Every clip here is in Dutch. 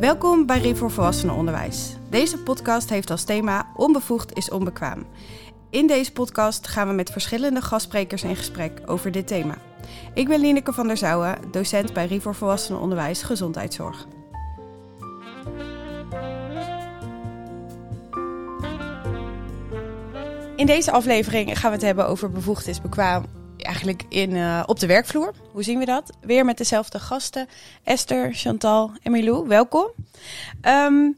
Welkom bij Rivo Volwassenenonderwijs. Deze podcast heeft als thema Onbevoegd is onbekwaam. In deze podcast gaan we met verschillende gastsprekers in gesprek over dit thema. Ik ben Lineke van der Zouwen, docent bij Rivo Volwassenenonderwijs Gezondheidszorg. In deze aflevering gaan we het hebben over bevoegd is bekwaam eigenlijk in, uh, op de werkvloer. Hoe zien we dat? Weer met dezelfde gasten. Esther, Chantal en Milou, welkom. Um,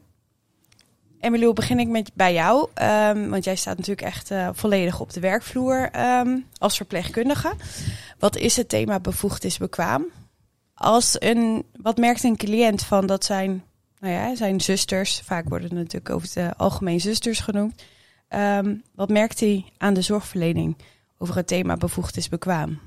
begin ik met bij jou. Um, want jij staat natuurlijk echt uh, volledig op de werkvloer um, als verpleegkundige. Wat is het thema bevoegd is bekwaam? Als een, wat merkt een cliënt van dat zijn, nou ja, zijn zusters, vaak worden natuurlijk over het algemeen zusters genoemd. Wat merkt hij aan de zorgverlening over het thema bevoegd is bekwaam?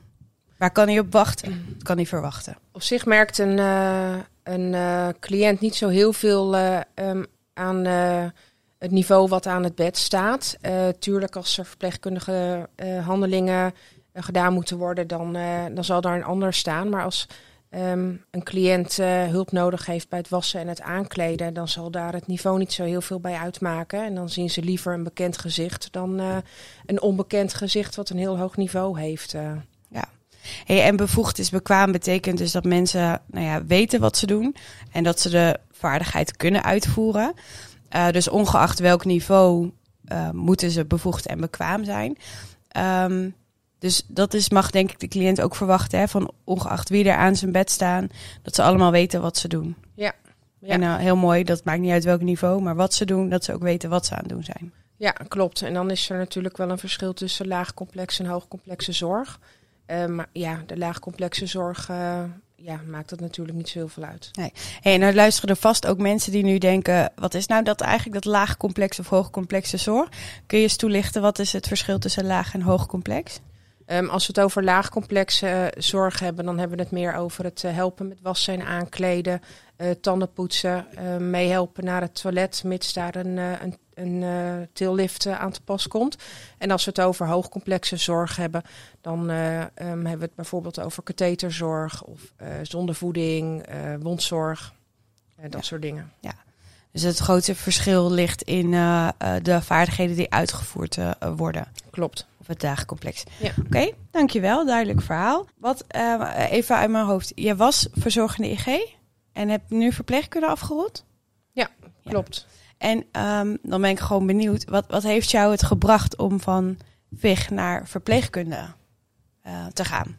Waar kan hij op wachten? Kan hij verwachten? Op zich merkt een, uh, een uh, cliënt niet zo heel veel uh, um, aan het niveau wat aan het bed staat. tuurlijk, als er verpleegkundige handelingen gedaan moeten worden, dan, dan zal daar een ander staan. Maar als um, een cliënt uh, hulp nodig heeft bij het wassen en het aankleden, dan zal daar het niveau niet zo heel veel bij uitmaken. En dan zien ze liever een bekend gezicht dan uh, een onbekend gezicht wat een heel hoog niveau heeft. Uh. Ja. En bevoegd is bekwaam betekent dus dat mensen nou ja, weten wat ze doen en dat ze de vaardigheid kunnen uitvoeren. dus ongeacht welk niveau moeten ze bevoegd en bekwaam zijn. Um, dus dat is, mag denk ik de cliënt ook verwachten, hè, van ongeacht wie er aan zijn bed staan, dat ze allemaal weten wat ze doen. Ja. ja. En uh, heel mooi, dat maakt niet uit welk niveau, maar wat ze doen, dat ze ook weten wat ze aan het doen zijn. Ja, klopt. En dan is er natuurlijk wel een verschil tussen laagcomplexe en hoogcomplexe zorg. Uh, maar ja, de laagcomplexe zorg uh, ja, maakt dat natuurlijk niet zo heel veel uit. Nee. Hey, en nou luisteren er vast ook mensen die nu denken: wat is nou dat eigenlijk dat laagcomplexe of hoogcomplexe zorg? Kun je eens toelichten wat is het verschil tussen laag en hoogcomplex? Um, als we het over laagcomplexe uh, zorg hebben, dan hebben we het meer over het uh, helpen met wassen en aankleden, uh, tanden poetsen, meehelpen naar het toilet, mits daar een, een, een tillift aan te pas komt. En als we het over hoogcomplexe zorg hebben, dan um, hebben we het bijvoorbeeld over katheterzorg of zondevoeding, wondzorg, dat ja. soort dingen. Ja. Dus het grootste verschil ligt in de vaardigheden die uitgevoerd worden. Klopt. Of het dagencomplex. Ja. Oké, okay, dankjewel. Duidelijk verhaal. Wat, uh, even uit mijn hoofd. Je was verzorgende IG en hebt nu verpleegkunde afgerond? Ja, klopt. Ja. En um, dan ben ik gewoon benieuwd. Wat, wat heeft jou het gebracht om van VIG naar verpleegkunde te gaan?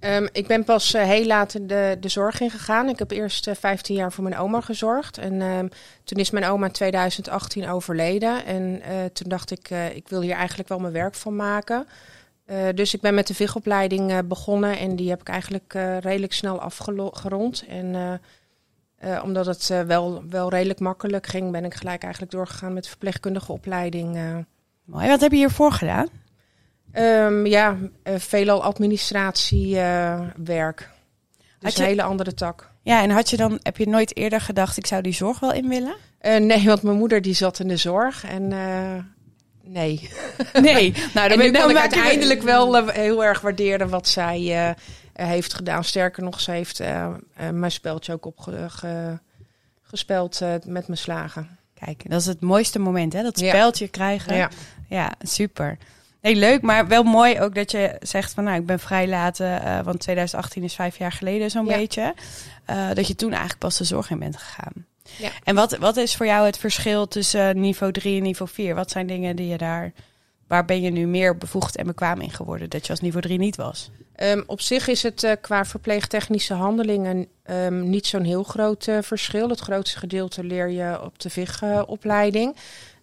Um, ik ben pas uh, heel laat de, de zorg ingegaan. Ik heb eerst uh, 15 jaar voor mijn oma gezorgd. En um, toen is mijn oma in 2018 overleden. En uh, toen dacht ik, ik wil hier eigenlijk wel mijn werk van maken. Dus ik ben met de VIG-opleiding begonnen. En die heb ik eigenlijk redelijk snel afgerond. En omdat het wel, wel redelijk makkelijk ging, ben ik gelijk eigenlijk doorgegaan met de verpleegkundige opleiding. Mooi, wat heb je hiervoor gedaan? Um, ja, uh, veelal administratiewerk. Dus je... een hele andere tak. Ja, en had je dan, heb je nooit eerder gedacht, ik zou die zorg wel in willen? Uh, nee, want mijn moeder die zat in de zorg en uh, nee. Nee, nou dan, en nu kan ik uiteindelijk we... wel heel erg waarderen wat zij heeft gedaan. Sterker nog, ze heeft mijn speldje ook opgespeld uh, met mijn slagen. Kijk, dat is het mooiste moment, hè? Dat speldje ja. krijgen. Ja. ja, super. Leuk, maar wel mooi ook dat je zegt van nou, ik ben vrij laat, uh, want 2018 is vijf jaar geleden zo'n ja. beetje. Uh, dat je toen eigenlijk pas de zorg in bent gegaan. Ja. En wat, wat is voor jou het verschil tussen niveau 3 en niveau 4? Wat zijn dingen die je daar, waar ben je nu meer bevoegd en bekwaam in geworden dat je als niveau 3 niet was? Um, op zich is het uh, qua verpleegtechnische handelingen um, niet zo'n heel groot verschil. Het grootste gedeelte leer je op de VIG-opleiding.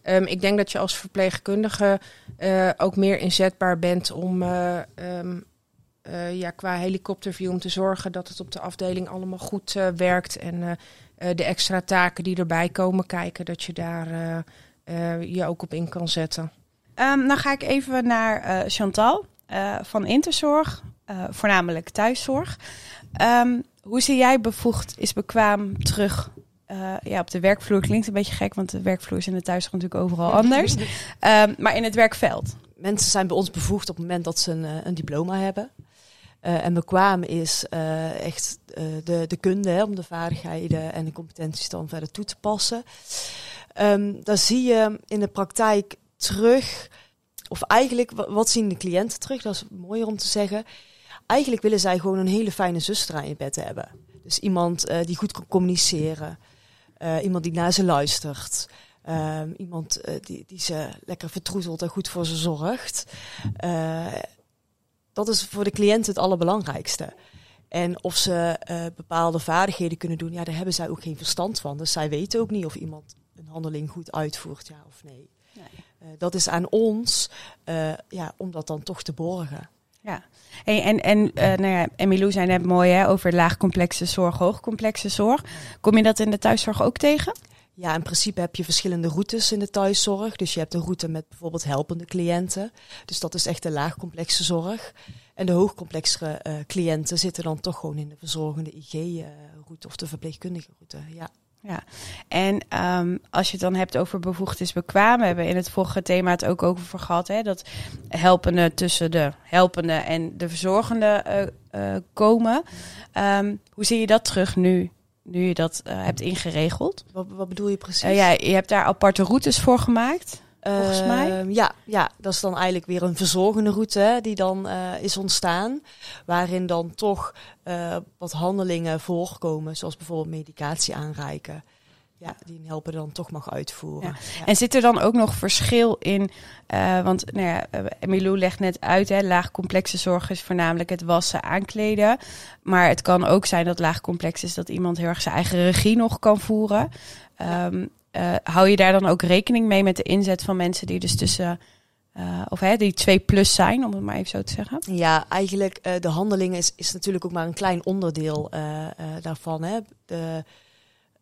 Um, ik denk dat je als verpleegkundige uh, ook meer inzetbaar bent om uh, um, uh, ja, qua helikopterview om te zorgen dat het op de afdeling allemaal goed werkt. En de extra taken die erbij komen kijken, dat je daar je ook op in kan zetten. Um, dan ga ik even naar Chantal van Interzorg, voornamelijk thuiszorg. hoe zie jij bevoegd is bekwaam terug uh, ja, op de werkvloer klinkt een beetje gek, want de werkvloer is in de thuiszorg natuurlijk overal anders. um, maar in het werkveld. Mensen zijn bij ons bevoegd op het moment dat ze een, een diploma hebben. eh, en bekwaam is eh, echt eh, de, de kunde hè, om de vaardigheden en de competenties dan verder toe te passen. Um, dan zie je in de praktijk terug, of eigenlijk, wat zien de cliënten terug? Dat is mooier om te zeggen. Eigenlijk willen zij gewoon een hele fijne zuster aan je bed hebben. Dus iemand uh, die goed kan communiceren, uh, iemand die naar ze luistert. Um, iemand uh, die, die ze lekker vertroetelt en goed voor ze zorgt dat is voor de cliënt het allerbelangrijkste. En of ze bepaalde vaardigheden kunnen doen, ja, daar hebben zij ook geen verstand van. Dus zij weten ook niet of iemand een handeling goed uitvoert, ja of nee. nee. Dat is aan ons ja, om dat dan toch te borgen. Ja, hey, en, en nou ja, Emilou zei net mooi hè, over laagcomplexe zorg, hoogcomplexe zorg. Kom je dat in de thuiszorg ook tegen? Ja, in principe heb je verschillende routes in de thuiszorg. Dus je hebt een route met bijvoorbeeld helpende cliënten. Dus dat is echt de laagcomplexe zorg. En de hoogcomplexere uh, cliënten zitten dan toch gewoon in de verzorgende IG-route of de verpleegkundige route. Ja. Ja, en um, als je het dan hebt over bevoegd is bekwaam, we hebben in het vorige thema het ook over gehad, hè, dat helpende tussen de helpende en de verzorgende uh, uh, komen. Um, hoe zie je dat terug nu nu je dat uh, hebt ingeregeld. Wat, wat, bedoel je precies? Ja, je hebt daar aparte routes voor gemaakt. Volgens uh, mij. Ja, ja, dat is dan eigenlijk weer een verzorgende route hè, die dan is ontstaan. Waarin dan toch wat handelingen voorkomen, zoals bijvoorbeeld medicatie aanreiken ja, die een helper dan toch mag uitvoeren. Ja. Ja. En zit er dan ook nog verschil in? Uh, want nou ja, Emilou legt net uit, hè, laagcomplexe zorg is voornamelijk het wassen, aankleden. Maar het kan ook zijn dat laagcomplex is dat iemand heel erg zijn eigen regie nog kan voeren. Um, uh, hou je daar dan ook rekening mee met de inzet van mensen die dus tussen... Uh, of hè, die twee plus zijn, om het maar even zo te zeggen? Ja, eigenlijk uh, de handeling is, is natuurlijk ook maar een klein onderdeel daarvan. Hè. De,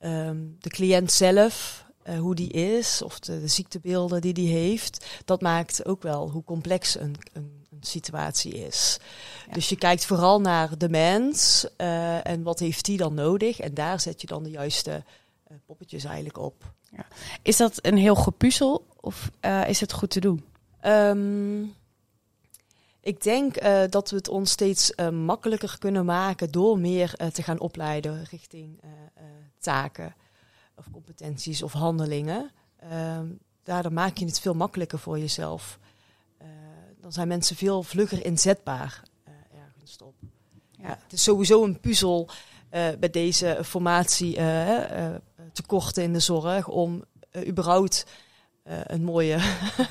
um, de cliënt zelf, hoe die is, of de, de, ziektebeelden die die heeft, dat maakt ook wel hoe complex een, een, een situatie is. Ja. Dus je kijkt vooral naar de mens en wat heeft die dan nodig en daar zet je dan de juiste poppetjes eigenlijk op. Ja. Is dat een heel gepuzzel of is het goed te doen? Um, ik denk uh, dat we het ons steeds uh, makkelijker kunnen maken door meer te gaan opleiden richting taken of competenties of handelingen. Ehm, daardoor maak je het veel makkelijker voor jezelf. dan zijn mensen veel vlugger inzetbaar ergens op. Ja. ja. het is sowieso een puzzel bij deze formatie tekorten in de zorg om überhaupt uh, een mooie,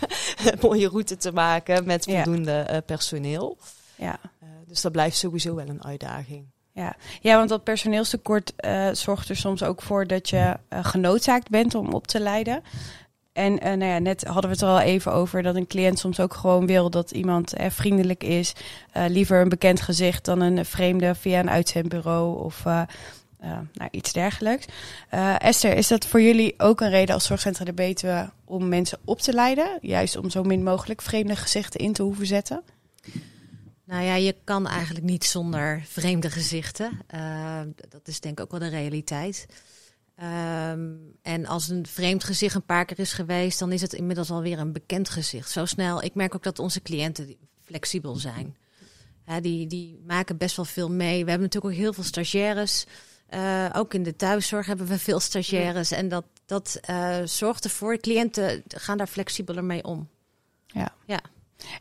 mooie route te maken met voldoende ja. uh, personeel. Ja. Dus dat blijft sowieso wel een uitdaging. Ja, ja want dat personeelstekort zorgt er soms ook voor dat je genoodzaakt bent om op te leiden. En nou ja, net hadden we het er al even over dat een cliënt soms ook gewoon wil dat iemand vriendelijk is. liever een bekend gezicht dan een vreemde via een uitzendbureau of nou, iets dergelijks. Uh, Esther, is dat voor jullie ook een reden als Zorgcentra de Betuwe om mensen op te leiden? Juist om zo min mogelijk vreemde gezichten in te hoeven zetten? Nou ja, je kan eigenlijk niet zonder vreemde gezichten. Uh, dat is denk ik ook wel de realiteit. Um, en als een vreemd gezicht een paar keer is geweest, dan is het inmiddels alweer een bekend gezicht. Zo snel. Ik merk ook dat onze cliënten flexibel zijn. Die, die maken best wel veel mee. We hebben natuurlijk ook heel veel stagiaires. Uh, ook in de thuiszorg hebben we veel stagiaires. Ja. En dat, dat uh, zorgt ervoor, cliënten gaan daar flexibeler mee om. Ja. ja.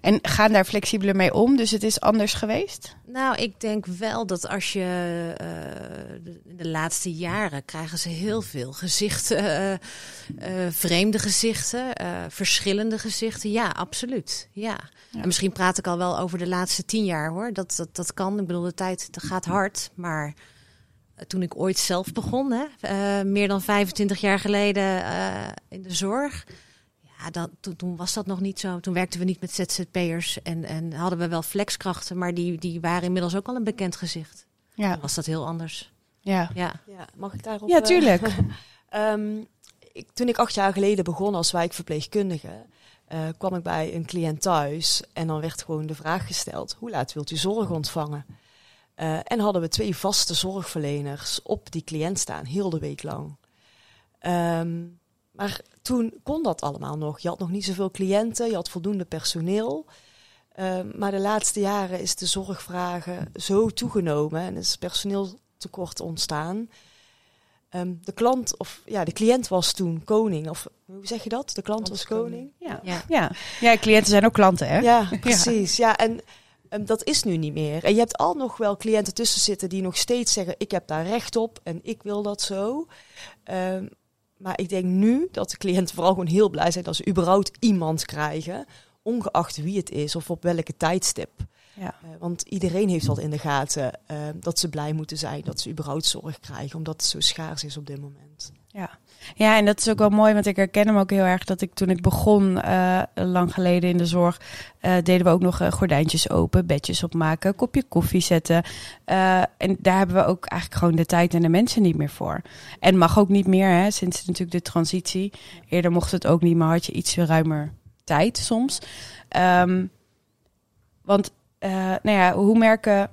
En gaan daar flexibeler mee om, dus het is anders geweest? Nou, ik denk wel dat als je uh, de, de, laatste jaren krijgen ze heel veel gezichten, vreemde gezichten, verschillende gezichten. Ja, absoluut. Ja. ja. En misschien praat ik al wel over de laatste tien jaar hoor. Dat, dat, dat kan. Ik bedoel, de tijd gaat hard, maar toen ik ooit zelf begon, hè, uh, meer dan 25 jaar geleden uh, in de zorg. Ja, dat, toen, toen, was dat nog niet zo. Toen werkten we niet met ZZP'ers en, en hadden we wel flexkrachten, maar die, die waren inmiddels ook al een bekend gezicht. Ja. Dan was dat heel anders. Ja. ja. ja mag ik daarop? Ja, tuurlijk. um, ik, toen ik acht jaar geleden begon als wijkverpleegkundige, uh, kwam ik bij een cliënt thuis en dan werd gewoon de vraag gesteld: hoe laat wilt u zorg ontvangen? Uh, en hadden we twee vaste zorgverleners op die cliënt staan, heel de week lang. Um, maar toen kon dat allemaal nog. Je had nog niet zoveel cliënten, je had voldoende personeel. Ehm, maar de laatste jaren is de zorgvragen zo toegenomen en is personeeltekort ontstaan. Ehm, de klant of ja, de cliënt was toen koning. Of hoe zeg je dat? De klant was koning. Ja. Ja. Ja. ja, cliënten zijn ook klanten, hè? Ja, precies. Ja, en ehm, dat is nu niet meer. En je hebt al nog wel cliënten tussen zitten die nog steeds zeggen: ik heb daar recht op en ik wil dat zo. Ehm, maar ik denk nu dat de cliënten vooral gewoon heel blij zijn dat ze überhaupt iemand krijgen, ongeacht wie het is of op welke tijdstip. Ja. Eh, want iedereen heeft al in de gaten eh, dat ze blij moeten zijn dat ze überhaupt zorg krijgen, omdat het zo schaars is op dit moment. Ja. Ja, en dat is ook wel mooi, want ik herken hem ook heel erg dat ik toen ik begon, eh, lang geleden in de zorg, eh, deden we ook nog eh, gordijntjes open, bedjes opmaken, kopje koffie zetten. En daar hebben we ook eigenlijk gewoon de tijd en de mensen niet meer voor. En mag ook niet meer, hè, sinds natuurlijk de transitie. Eerder mocht het ook niet, maar had je iets ruimer tijd soms. Ehm, want, nou ja, hoe merken,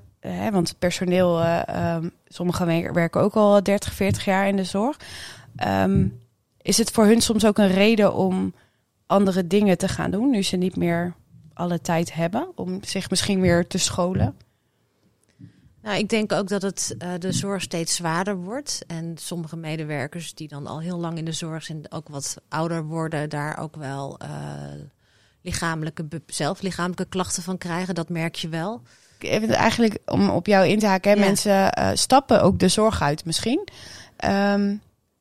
want personeel, ehm, sommigen wer- werken ook al 30, 40 jaar in de zorg. Ehm, is het voor hun soms ook een reden om andere dingen te gaan doen, nu ze niet meer alle tijd hebben om zich misschien weer te scholen? Nou, ik denk ook dat het, eh, de zorg steeds zwaarder wordt. En sommige medewerkers die dan al heel lang in de zorg zijn, ook wat ouder worden, daar ook wel eh, lichamelijke, zelf lichamelijke klachten van krijgen. Dat merk je wel. Even eigenlijk om op jou in te haken, hè, Ja. mensen eh, stappen ook de zorg uit misschien. Ehm, Eh,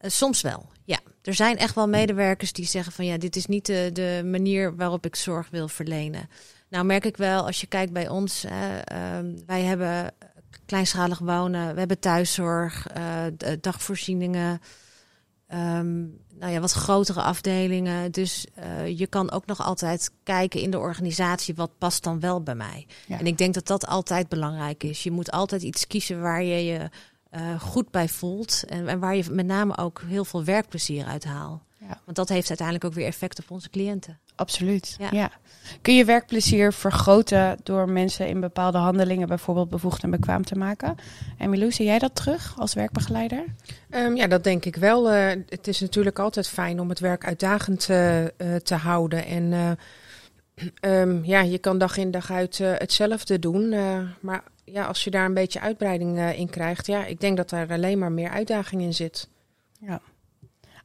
soms wel, ja. Er zijn echt wel medewerkers die zeggen van ja, dit is niet de, de manier waarop ik zorg wil verlenen. Nou merk ik wel, als je kijkt bij ons, hè, ehm, wij hebben kleinschalig wonen, we hebben thuiszorg, eh, dagvoorzieningen, ehm, nou ja, wat grotere afdelingen. Dus eh, je kan ook nog altijd kijken in de organisatie, wat past dan wel bij mij. Ja. En ik denk dat dat altijd belangrijk is. Je moet altijd iets kiezen waar je je eh, goed bij voelt. En, en waar je met name ook heel veel werkplezier uit haalt. Ja. Want dat heeft uiteindelijk ook weer effect op onze cliënten. Absoluut. Ja. Ja. Kun je werkplezier vergroten door mensen in bepaalde handelingen bijvoorbeeld bevoegd en bekwaam te maken? En Milou, zie jij dat terug als werkbegeleider? Ehm, ja, dat denk ik wel. Eh, het is natuurlijk altijd fijn om het werk uitdagend eh, eh, te houden. En eh, ehm, ja, je kan dag in dag uit eh, hetzelfde doen. eh, maar ja, als je daar een beetje uitbreiding eh, in krijgt, ja, ik denk dat daar alleen maar meer uitdaging in zit.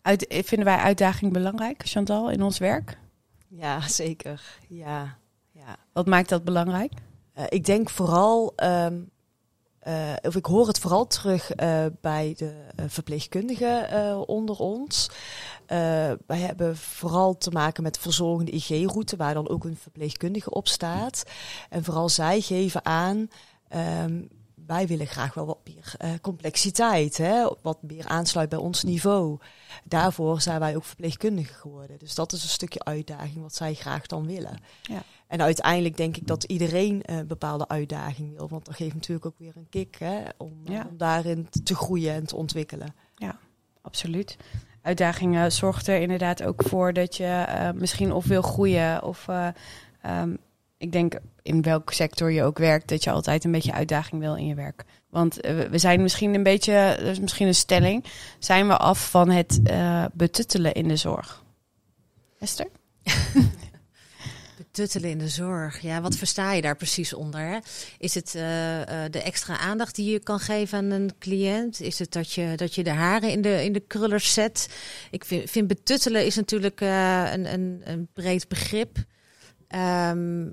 Uit, vinden wij uitdaging belangrijk, Chantal, in ons werk? Ja, zeker. Ja, ja. Wat maakt dat belangrijk? Eh, ik denk vooral, ehm, eh, of ik hoor het vooral terug eh, bij de eh, verpleegkundigen eh, onder ons. Wij hebben vooral te maken met de verzorgende IG-route, waar dan ook een verpleegkundige op staat. En vooral zij geven aan. ehm, wij willen graag wel wat meer eh, complexiteit, hè? wat meer aansluit bij ons niveau. Daarvoor zijn wij ook verpleegkundigen geworden. Dus dat is een stukje uitdaging wat zij graag dan willen. Ja. En uiteindelijk denk ik dat iedereen een bepaalde uitdaging wil. Want dat geeft natuurlijk ook weer een kick hè, om, Ja. om daarin te groeien en te ontwikkelen. Absoluut. Uitdagingen zorgt er inderdaad ook voor dat je eh, misschien of wil groeien of eh, ehm, ik denk in welke sector je ook werkt, dat je altijd een beetje uitdaging wil in je werk. Want eh, we- zijn misschien een beetje, dat is misschien een stelling, zijn we af van het eh, betuttelen in de zorg. Esther? Betuttelen in de zorg. Ja, wat versta je daar precies onder? Hè? Is het eh, de extra aandacht die je kan geven aan een cliënt? Is het dat je, dat je de haren in de, in de krullers zet? Ik vind, vind betuttelen is natuurlijk een, een, een breed begrip. Ehm,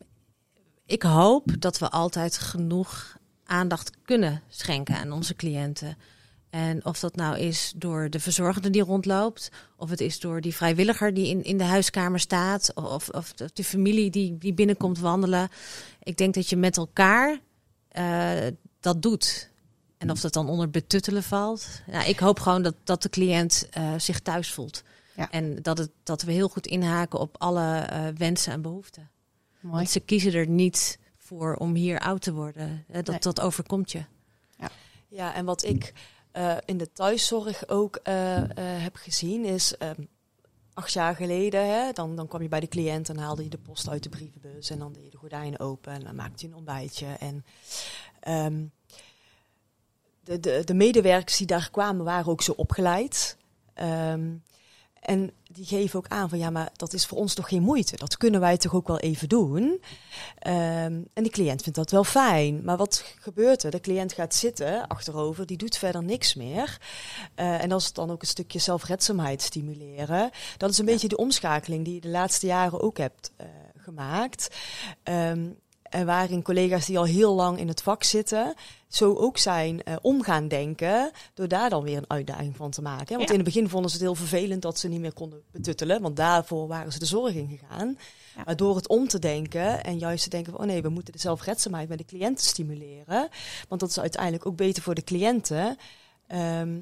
ik hoop dat we altijd genoeg aandacht kunnen schenken aan onze cliënten. En of dat nou is door de verzorgende die rondloopt, of het is door die vrijwilliger die in, in de huiskamer staat, of, of de, familie die, die binnenkomt wandelen. Ik denk dat je met elkaar eh, dat doet. En of dat dan onder betuttelen valt. Ik hoop gewoon dat, dat de cliënt eh, zich thuis voelt. Ja. En dat, het, dat we heel goed inhaken op alle eh, wensen en behoeften. Mooi. Want ze kiezen er niet voor om hier oud te worden. Eh, Dat, Nee. dat overkomt je. Ja, en wat ik eh, in de thuiszorg ook eh, eh, heb gezien is... ehm, acht jaar geleden, hè, dan, dan kwam je bij de cliënt en haalde je de post uit de brievenbus... en dan deed je de gordijnen open en dan maakte je een ontbijtje. En ehm, de, de, de medewerkers die daar kwamen waren ook zo opgeleid... Ehm, En die geven ook aan van ja, maar dat is voor ons toch geen moeite. Dat kunnen wij toch ook wel even doen. Ehm, en die cliënt vindt dat wel fijn. Maar wat gebeurt er? De cliënt gaat zitten achterover, die doet verder niks meer. Uh, en als het dan ook een stukje zelfredzaamheid stimuleren, dat is een beetje de omschakeling die je de laatste jaren ook hebt uh, gemaakt. Um, en waarin collega's die al heel lang in het vak zitten, zo ook zijn uh, om gaan denken, door daar dan weer een uitdaging van te maken. Want Ja. in het begin vonden ze het heel vervelend dat ze niet meer konden betuttelen, want daarvoor waren ze de zorg in gegaan. Ja. Maar door het om te denken en juist te denken van, oh nee, we moeten de zelfredzaamheid bij de cliënten stimuleren, want dat is uiteindelijk ook beter voor de cliënten. ehm,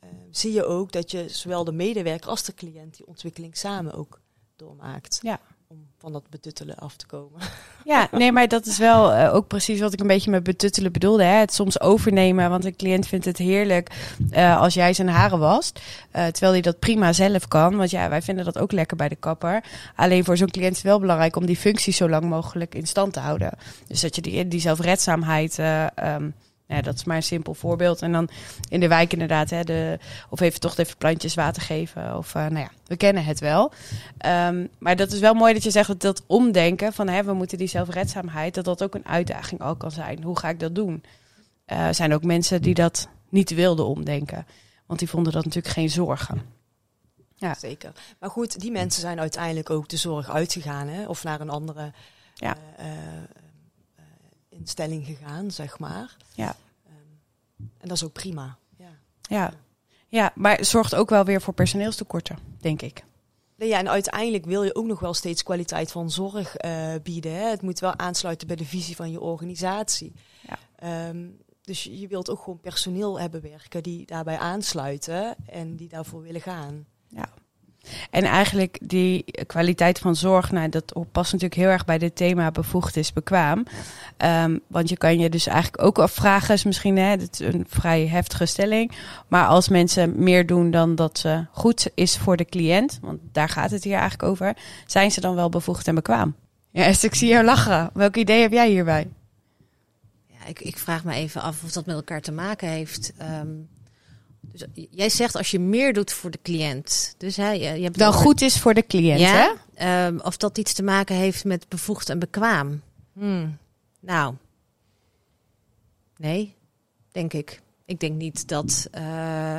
eh, zie je ook dat je zowel de medewerker als de cliënt die ontwikkeling samen ook doormaakt. Ja. Om van dat betuttelen af te komen. Ja, nee, maar dat is wel eh, ook precies wat ik een beetje met betuttelen bedoelde. Hè? Het soms overnemen, want een cliënt vindt het heerlijk eh, als jij zijn haren wast. eh, terwijl hij dat prima zelf kan. Want ja, wij vinden dat ook lekker bij de kapper. Alleen voor zo'n cliënt is het wel belangrijk om die functie zo lang mogelijk in stand te houden. Dus dat je die, die zelfredzaamheid... eh, ehm, ja, dat is maar een simpel voorbeeld. En dan in de wijk inderdaad, hè, de, of even toch even plantjes water geven. Of eh, nou ja, we kennen het wel. Ehm, maar dat is wel mooi dat je zegt dat dat omdenken van hè, we moeten die zelfredzaamheid, dat dat ook een uitdaging al kan zijn. Hoe ga ik dat doen? Eh, Er zijn ook mensen die dat niet wilden omdenken, want die vonden dat natuurlijk geen zorgen. Ja. Zeker. Maar goed, die mensen zijn uiteindelijk ook de zorg uitgegaan, hè? of naar een andere Ja. eh, instelling gegaan, zeg maar. Ja. Ehm, en dat is ook prima. Ja. Ja. ja, maar het zorgt ook wel weer voor personeelstekorten, denk ik. Ja, en uiteindelijk wil je ook nog wel steeds kwaliteit van zorg eh, bieden. Hè? Het moet wel aansluiten bij de visie van je organisatie. Ja. Ehm, dus je wilt ook gewoon personeel hebben werken die daarbij aansluiten en die daarvoor willen gaan. En eigenlijk die kwaliteit van zorg, nou, dat past natuurlijk heel erg bij dit thema bevoegd is bekwaam. Ehm, want je kan je dus eigenlijk ook afvragen, is misschien hè, dit is een vrij heftige stelling. Maar als mensen meer doen dan dat ze goed is voor de cliënt, want daar gaat het hier eigenlijk over, zijn ze dan wel bevoegd en bekwaam? Ja, Esther, ik zie jou lachen. Welk idee heb jij hierbij? Ja, ik, ik vraag me even af of dat met elkaar te maken heeft. Ehm, dus jij zegt als je meer doet voor de cliënt. Dus hij, je hebt Dan over- goed is voor de cliënt, hè? ja, Ehm, of dat iets te maken heeft met bevoegd en bekwaam. Hmm. Nou, nee, denk ik. Ik denk niet dat eh,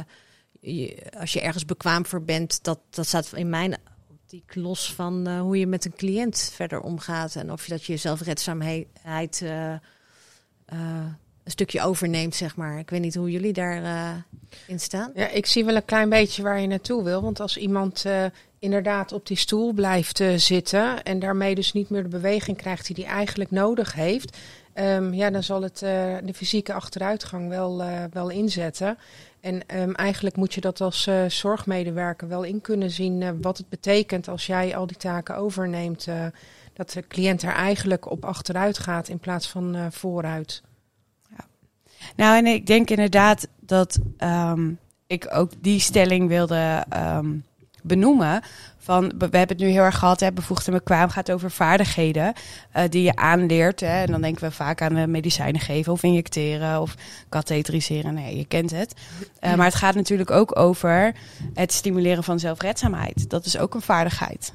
je, als je ergens bekwaam voor bent, dat, dat staat in mijn optiek los van eh, hoe je met een cliënt verder omgaat. En of je dat je zelfredzaamheid eh, eh, een stukje overneemt, zeg maar. Ik weet niet hoe jullie daarin in staan. Ja, ik zie wel een klein beetje waar je naartoe wil. Want als iemand eh, inderdaad op die stoel blijft eh, zitten en daarmee dus niet meer de beweging krijgt die hij eigenlijk nodig heeft, ehm, ja, dan zal het eh, de fysieke achteruitgang wel, eh, wel inzetten. En ehm, eigenlijk moet je dat als eh, zorgmedewerker wel in kunnen zien eh, wat het betekent als jij al die taken overneemt. eh, dat de cliënt er eigenlijk op achteruit gaat in plaats van eh, vooruit. Nou, en ik denk inderdaad dat ehm, ik ook die stelling wilde ehm, benoemen. Van, we hebben het nu heel erg gehad, hè, bevoegd en bekwaam gaat over vaardigheden eh, die je aanleert. Hè, en dan denken we vaak aan medicijnen geven of injecteren of katheteriseren. Nee, je kent het. Eh, maar het gaat natuurlijk ook over het stimuleren van zelfredzaamheid. Dat is ook een vaardigheid.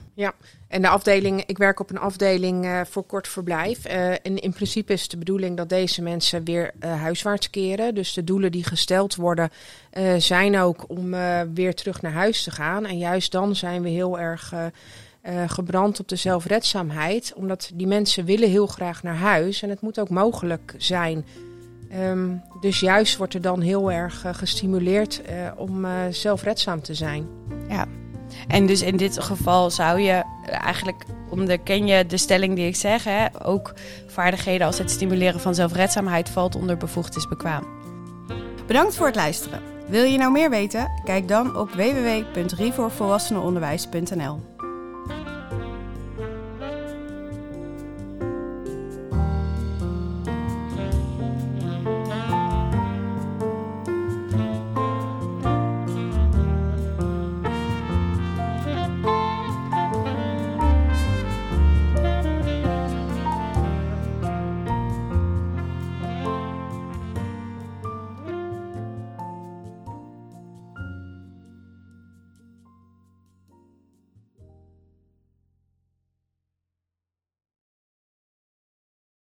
En de afdeling, ik werk op een afdeling eh, voor kort verblijf. En in principe is het de bedoeling dat deze mensen weer huiswaarts keren. Dus de doelen die gesteld worden zijn ook om weer terug naar huis te gaan. En juist dan zijn we heel erg eh, eh, gebrand op de zelfredzaamheid. Omdat die mensen willen heel graag naar huis. En het moet ook mogelijk zijn. Ehm, dus juist wordt er dan heel erg eh, gestimuleerd eh, om eh, zelfredzaam te zijn. En dus in dit geval zou je eigenlijk, onderken je de stelling die ik zeg, hè, ook vaardigheden als het stimuleren van zelfredzaamheid valt onder bevoegd is bekwaam. Bedankt voor het luisteren. Wil je nou meer weten? Kijk dan op www.rivoorvolwassenenonderwijs.nl